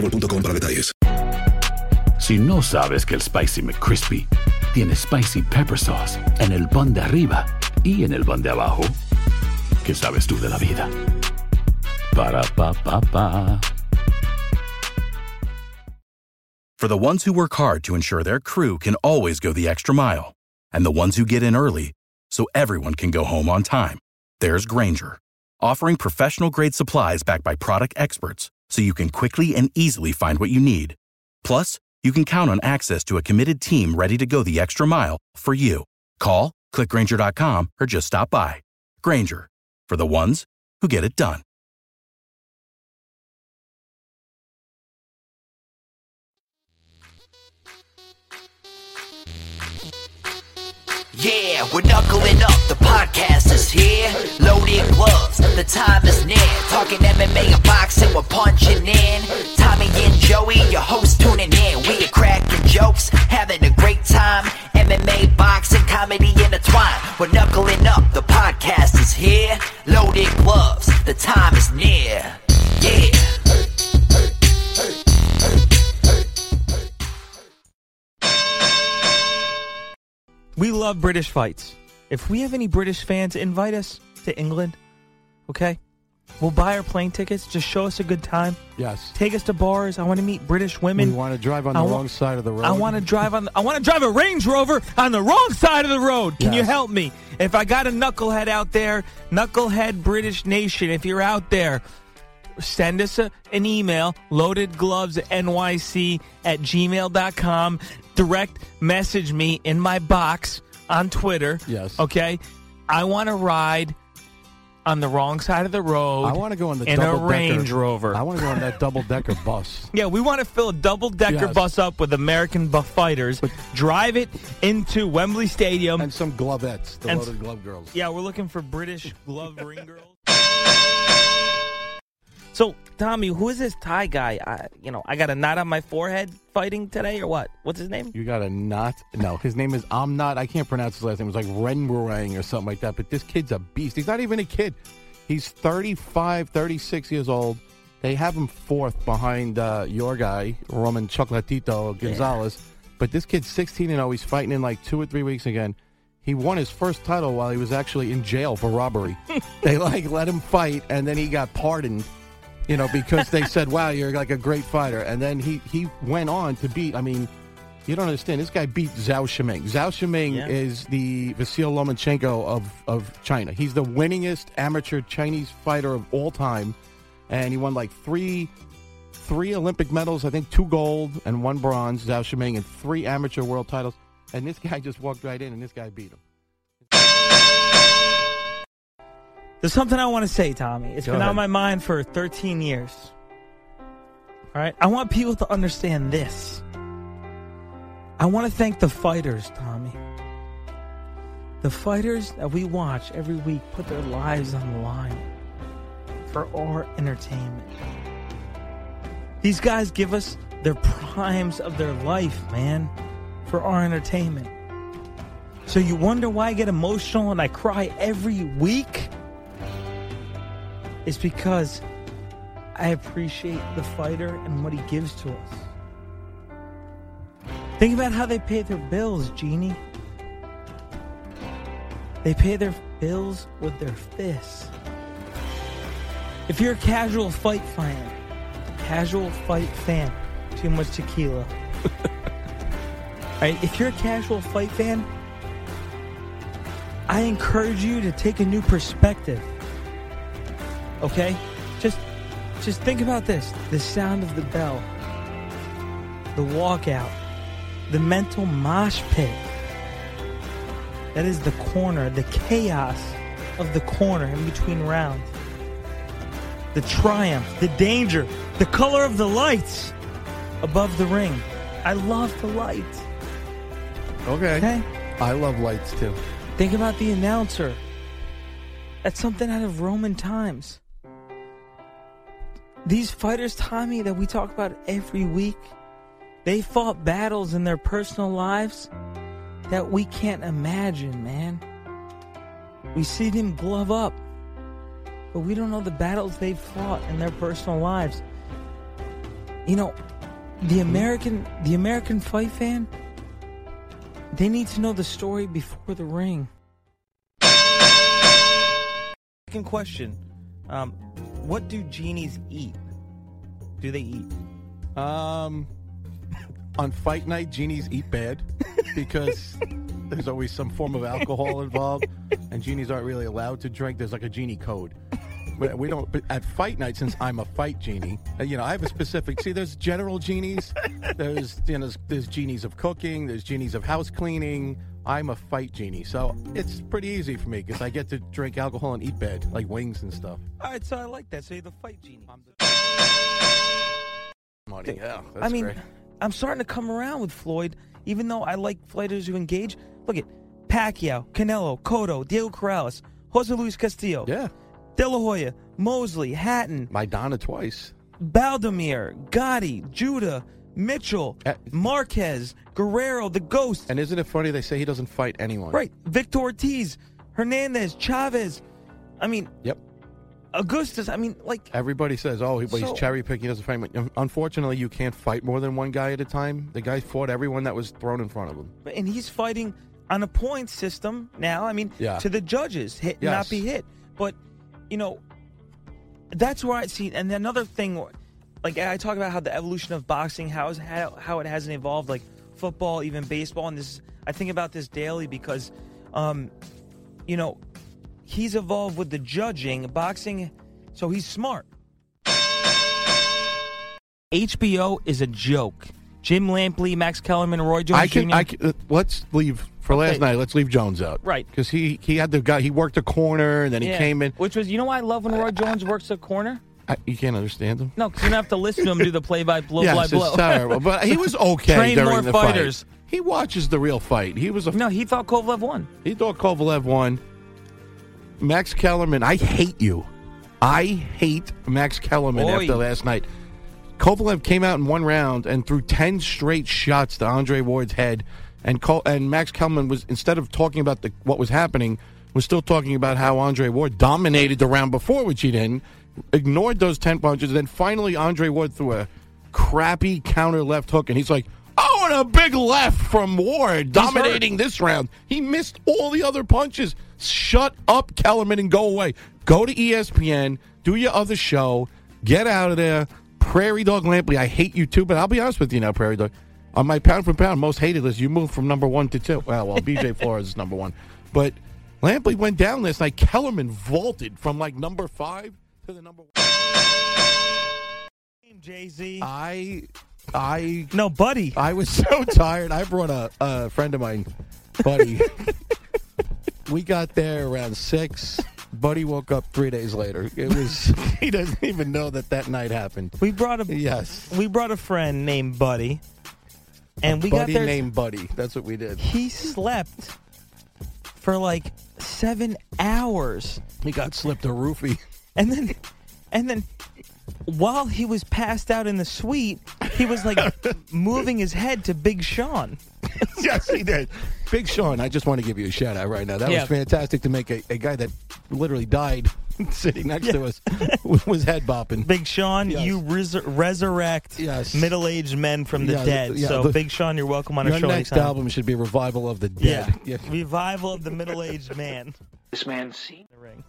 boostmobile.com para detalles. Si no sabes que el Spicy McCrispy tiene Spicy Pepper Sauce en el pan de arriba y en el pan de abajo, ¿qué sabes tú de la vida? Para, pa, pa, pa. For the ones who work hard to ensure their crew can always go the extra mile, and the ones who get in early so everyone can go home on time, there's Grainger, offering professional grade supplies backed by product experts so you can quickly and easily find what you need. Plus, you can count on access to a committed team ready to go the extra mile for you. Call, clickgranger.com, or just stop by. Grainger, for the ones who get it done. Yeah, we're knuckling up. The podcast is here. Loaded gloves. The time is near. Talking MMA and boxing. We're punching in. Tommy and Joey, your host, tuning in. We are cracking jokes, having a great time. MMA, boxing, comedy intertwined. We're knuckling up. The podcast is here. Loaded gloves. The time is near. Love British fights. If we have any British fans, invite us to England. Okay? We'll buy our plane tickets. Just show us a good time. Yes. Take us to bars. I want to meet British women. We want to drive on the wrong side of the road. I want to drive on. I want to drive a Range Rover on the wrong side of the road. Can you help me? If I got a knucklehead out there, knucklehead British Nation, if you're out there, send us a, an email, loadedglovesnyc at gmail.com. Direct message me in my box on Twitter. Yes. Okay. I want to ride on the wrong side of the road. I want to go on the in a double Range Rover. I want to go on that double decker bus. Yeah, we want to fill a double decker Yes. bus up with American buff fighters, drive it into Wembley Stadium. And some glovettes, the And- loaded glove girls. yeah, we're looking for British glove ring girls. So, Tommy, who is this Thai guy? I, you know, I got a knot on my forehead fighting today, or what? What's his name? You got a knot? No, his name is Amnat. I can't pronounce his last name. It was like Renburang or something like that. But this kid's a beast. He's not even a kid. He's 35, 36 years old. They have him fourth behind uh, your guy, Roman Chocolatito Gonzalez. But this kid's 16 and 0. He's fighting in like two or three weeks again. He won his first title while he was actually in jail for robbery. they like let him fight, and then he got pardoned you know, because they said, "Wow, you're like a great fighter," and then he he went on to beat. I mean, you don't understand. This guy beat Zou Shiming. Zou Shiming Yeah. is the Vasil Lomachenko of of China. He's the winningest amateur Chinese fighter of all time, and he won like three three Olympic medals. I think two gold and one bronze. Zou Shiming and three amateur world titles. And this guy just walked right in, and this guy beat him. There's something I want to say, Tommy. It's Go been ahead. on my mind for 13 years. All right? I want people to understand this. I want to thank the fighters, Tommy. The fighters that we watch every week put their lives on the line for our entertainment. These guys give us their primes of their life, man, for our entertainment. So you wonder why I get emotional and I cry every week? It's because I appreciate the fighter and what he gives to us. Think about how they pay their bills, Jeannie. They pay their bills with their fists. If you're a casual fight fan, casual fight fan, too much tequila. Right? If you're a casual fight fan, I encourage you to take a new perspective. Okay? Just just think about this. The sound of the bell. The walkout. The mental mosh pit. That is the corner, the chaos of the corner in between rounds. The triumph, the danger, the color of the lights above the ring. I love the lights. Okay. Okay? I love lights too. Think about the announcer. That's something out of Roman times. These fighters, Tommy, that we talk about every week, they fought battles in their personal lives that we can't imagine, man. We see them glove up, but we don't know the battles they've fought in their personal lives. You know, the American the American fight fan, they need to know the story before the ring. Second question: um, What do genies eat? Do they eat? Um, on fight night, genies eat bad because there's always some form of alcohol involved, and genies aren't really allowed to drink. There's like a genie code. But we don't. But at fight night, since I'm a fight genie, uh, you know, I have a specific. See, there's general genies. There's you know, there's, there's genies of cooking. There's genies of house cleaning. I'm a fight genie, so it's pretty easy for me because I get to drink alcohol and eat bad, like wings and stuff. All right, so I like that. So you're the fight genie. Money, yeah. I mean, great. I'm starting to come around with Floyd, even though I like fighters who engage. Look at Pacquiao, Canelo, Cotto, Diego Corrales, Jose Luis Castillo, yeah, De La Hoya, Mosley, Hatton, Maidana twice. Baldomir, Gatti, Judah, Mitchell, Uh, Marquez, Guerrero, the Ghost. And isn't it funny they say he doesn't fight anyone? Right, Victor Ortiz, Hernandez, Chavez. I mean, Yep. Augustus. I mean, like, Everybody says, "Oh, he, but So- he's cherry picking. He doesn't fight." anyone." Unfortunately, you can't fight more than one guy at a time. The guy fought everyone that was thrown in front of him. and he's fighting on a point system now. I mean, Yeah. to the judges, hit Yes. not be hit. But you know, that's where I see. And another thing, like I talk about how the evolution of boxing, how is how, how it hasn't evolved, like football, even baseball. And this, I think about this daily because, um, you know, he's evolved with the judging, boxing. So he's smart. HBO is a joke. Jim Lampley, Max Kellerman, Roy Jones I can. Jr. I can uh, let's leave for last Okay. night. Let's leave Jones out, Right. Because he he had the guy. He worked a corner and then he Yeah. came in. Which was, you know why I love when Roy Jones works a corner? I, you can't understand him. No, because you don't have to listen to him do the play by blow yes, by it's blow. terrible. But he was okay Train during more the fighters. fight. He watches the real fight. He was a no, he thought Kovalev won. He thought Kovalev won. Max Kellerman, I hate you. I hate Max Kellerman Oy. after last night. Kovalev came out in one round and threw ten straight shots to Andre Ward's head, and Col- and Max Kellerman was instead of talking about the, what was happening, was still talking about how Andre Ward dominated the round before, which he didn't. Ignored those ten punches, and then finally Andre Ward threw a crappy counter left hook, and he's like, "Oh, and a big left from Ward, dominating this round." He missed all the other punches. Shut up, Kellerman, and go away. Go to ESPN, do your other show, get out of there. Prairie Dog Lampley, I hate you too, but I'll be honest with you now, Prairie Dog. On my pound for pound most hated list, you moved from number one to two. Well, well, BJ Flores is number one, but Lampley went down last night. Kellerman vaulted from like number five to the number one. Jay Z. I, I, no, buddy. I was so tired. I brought a, a friend of mine, Buddy. we got there around six. Buddy woke up three days later. It was he doesn't even know that that night happened. We brought a Yes, we brought a friend named Buddy, and we Buddy got there. named Buddy. That's what we did. He slept for like seven hours, He got slipped a roofie. And then, and then, while he was passed out in the suite, he was like moving his head to Big Sean. yes, he did. Big Sean, I just want to give you a shout out right now. That Yeah. was fantastic to make a, a guy that literally died sitting next to us was head bopping. Big Sean, Yes. you resur- resurrect Yes. middle-aged men from the Yeah, dead. yeah, so, the- Big Sean, you're welcome on Your our show next anytime. album should be Revival of the Yeah. Dead. revival of the middle-aged man. This man seen The ring.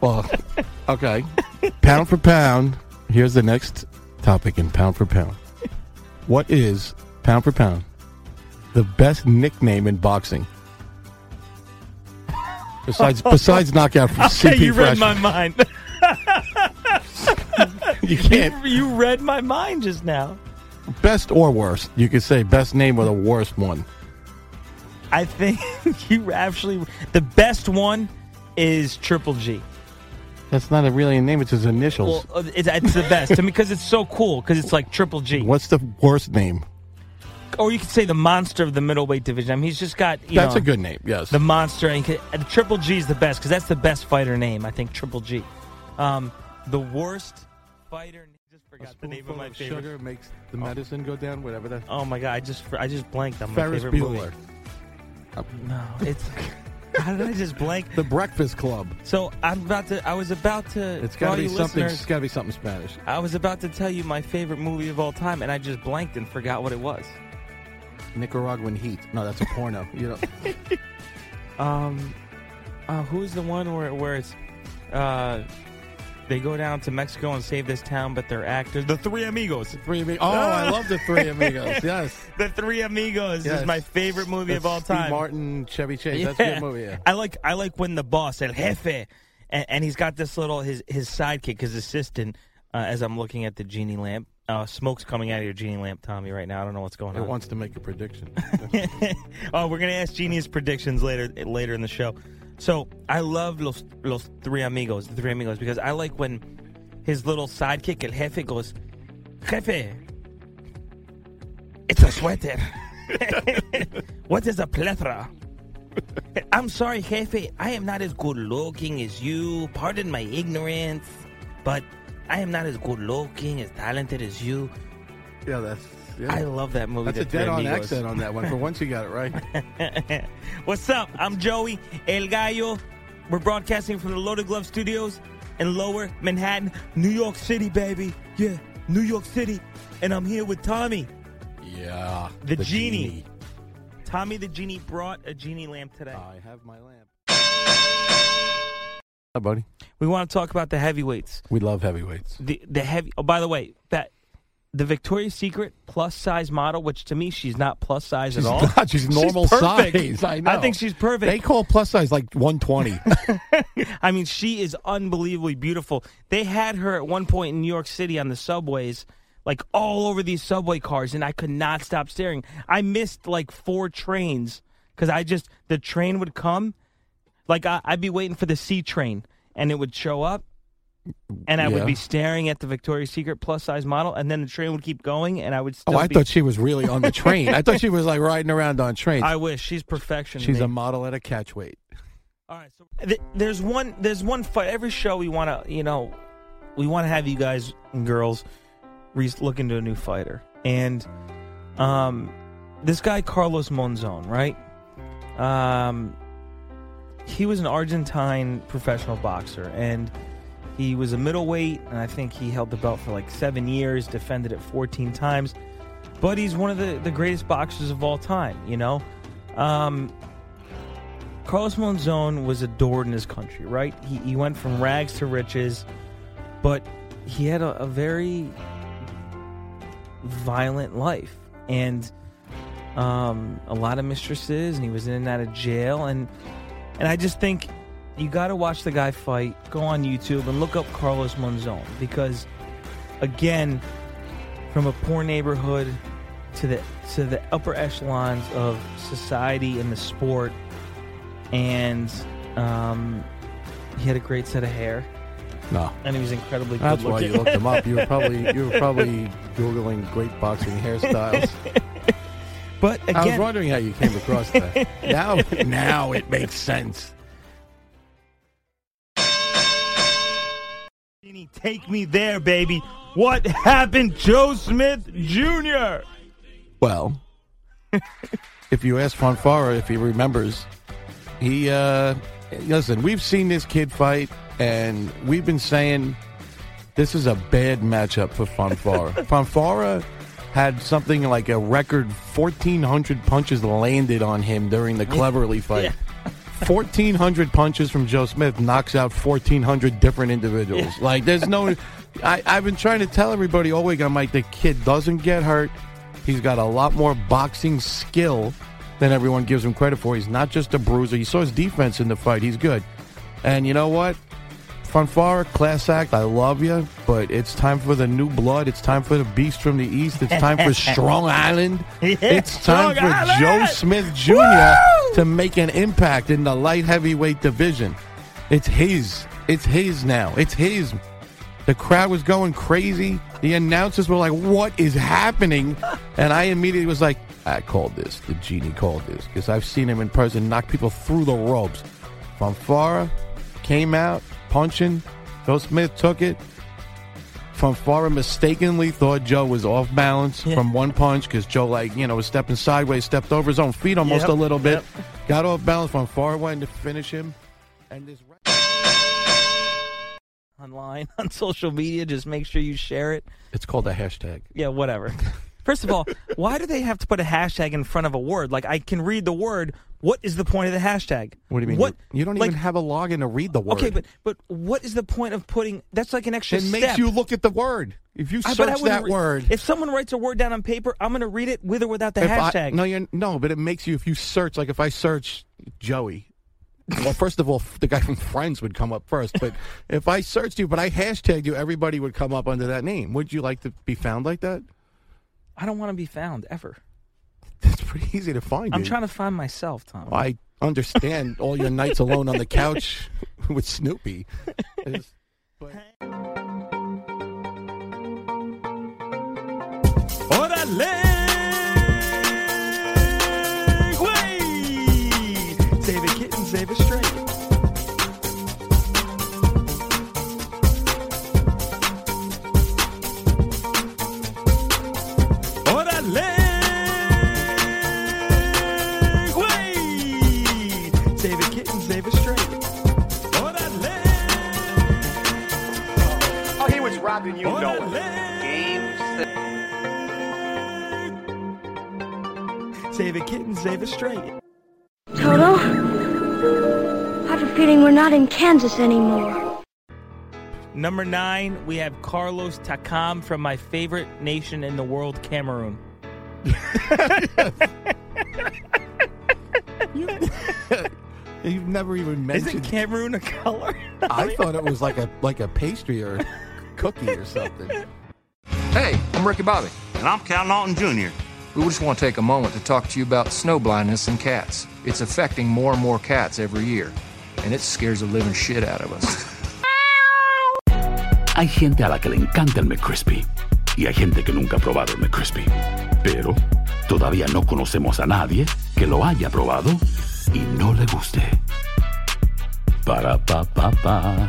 Well, okay. pound for pound, here's the next topic in pound for pound. What is pound for pound the best nickname in boxing? Besides, besides knockout for CP you read Freshman. my mind. You can't. you read my mind just now. Best or worst? You could say best name or the worst one. I think you actually the best one is Triple G. That's not a really a name. It's his initials. Well, uh, it's, it's the best to me because it's so cool because it's like Triple G. What's the worst name? Or you could say the monster of the middleweight division. I mean, he's just got you That's know, a good name. Yes. the monster. And, he could- and Triple G is the best because that's the best fighter name. I think Triple G. Um, the worst fighter. Just forgot the name of my favorite. sugar makes the medicine go down. Whatever that. Oh my god! I just I just blanked on my Ferris favorite Bueller. movie. No, it's. How did I just blank? The Breakfast Club. So I'm about to. I was about to. It's got to be something. It's got to be something Spanish. I was about to tell you my favorite movie of all time, and I just blanked and forgot what it was. Nicaraguan Heat. No, that's a porno. You know. Um, uh, who's the one where where it's, uh, they go down to Mexico and save this town, but they're actors. The Three Amigos. Three amigos. Oh, I love the Three Amigos. Yes. The Three Amigos Yes. is my favorite movie of all Steve time. Martin, Chevy Chase. That's a good movie. Yeah. I like I like when the boss El Jefe, and, and he's got this little his his sidekick, his assistant. Uh, as I'm looking at the genie lamp, uh, smoke's coming out of your genie lamp, Tommy. Right now, I don't know what's going It on. wants to make a prediction. oh, we're gonna ask Genie's predictions later later in the show. So I love los los three amigos, the three amigos, because I like when his little sidekick El Jefe goes, Jefe, it's a sweater. what is a plethora? I'm sorry, Jefe. I am not as good looking as you. Pardon my ignorance, but I am not as good looking, as talented as you. Yeah, that's. Yeah. I love that movie. that's The a dead-on Amigos. accent on that one. For once, you got it right. What's up? I'm Joey El Gallo. We're broadcasting from the Loaded Glove Studios in Lower Manhattan, New York City, baby. Yeah, New York City. And I'm here with Tommy. Yeah. The genie. Tommy the Genie brought a genie lamp today. I have my lamp. Hi, buddy. we want to talk about the heavyweights. We love heavyweights. The the heavy. Oh, by the way, that the Victoria's Secret plus size model, which to me she's not plus size She's at all. not. She's normal perfect. size. I know. think she's perfect. They call plus size like 120. I mean, she is unbelievably beautiful. They had her at one point in New York City on the subways, like all over these subway cars, and I could not stop staring. I missed like four trains because I just the train would come, like I, I'd be waiting for the C train, and it would show up, and I would be staring at the Victoria's Secret plus size model, and then the train would keep going, and I would still oh, I be. thought she was really on the train. I thought she was like riding around on trains. I wish she's perfection. She's a model at a catch weight. All right, so th- there's one there's one fight every show we want to you know we want to have you guys and girls re- look into a new fighter and um this guy Carlos Monzon right um he was an Argentine professional boxer and he was a middleweight and I think he held the belt for like seven years defended it 14 times but he's one of the the greatest boxers of all time you know um Carlos Monzon was adored in his country, right? He, he went from rags to riches, but he had a, a very violent life and um, a lot of mistresses, and he was in and out of jail. And and I just think you got to watch the guy fight. Go on YouTube and look up Carlos Monzon because, again, from a poor neighborhood to the to the upper echelons of society and the sport and um, he had a great set of hair, No. and he was incredibly good That's why you looked him up. You were probably you were probably googling great boxing hairstyles. but I was wondering how you came across that. now, now it makes sense. Take me there, baby. What happened, Joe Smith Jr.? Well, if you ask Fonfara if he remembers, he uh listen, we've seen this kid fight and we've been saying this is a bad matchup for Fonfara. Fonfara had something like a record 1400 punches landed on him during the Cleverly fight. 1400 punches from Joe Smith knocks out 1400 different individuals. Like there's no I, I've been trying to tell everybody all week. I'm like, the kid doesn't get hurt. He's got a lot more boxing skill than everyone gives him credit for. He's not just a bruiser. You saw his defense in the fight. He's good. And you know what? Fonfara, class act, I love you, but it's time for the new blood. It's time for the beast from the east. It's time for Strong Island. it's time for Island! Joe Smith Jr. to make an impact in the light heavyweight division. It's his. It's his now. It's his. The crowd was going crazy. The announcers were like, "What is happening?" And I immediately was like, "I called this. The genie called this because I've seen him in person knock people through the ropes." Fonfara came out punching. Joe Smith took it. From Fonfara mistakenly thought Joe was off balance Yeah. from one punch because Joe, like you know, was stepping sideways, stepped over his own feet almost Yep, a little bit, yep. got off balance. Fonfara went to finish him, and this. Online on social media, just make sure you share it. It's called a hashtag. Yeah, whatever. First of all, why do they have to put a hashtag in front of a word? Like I can read the word. What is the point of the hashtag? What do you mean? What You, don't like, even have a login to read the word. Okay, but but what is the point of putting? That's like an extra it step. makes you look at the word. If you search but I that re- word, If someone writes a word down on paper, I'm going to read it with or without the if I- hashtag. no, you're no, but it makes you if you search like if I search Joey. Well, first of all, the guy from Friends would come up first. But if I searched you, but I hashtagged you, everybody would come up under that name. Would you like to be found like that? I don't want to be found ever. It's pretty easy to find. I'm you. trying to find myself, Tom. I understand all your nights alone on the couch with Snoopy. It's- but- Órale! It kitten, straight. Toto? I have a feeling we're not in Kansas anymore. Number nine, we have Carlos Takam from my favorite nation in the world, Cameroon. You've never even Isn't mentioned. Cameroon a color? I thought it was like a like a pastry or cookie or something. Hey, I'm Ricky Bobby. And I'm Cal Naughton Jr. We just want to take a moment to talk to you about snow blindness in cats. It's affecting more and more cats every year, and it scares the living shit out of us. Hay gente a la que le encanta el McCrispy y hay gente que nunca ha probado el McCrispy. Pero todavía no conocemos a nadie que lo haya probado y no le guste. Para pa pa pa.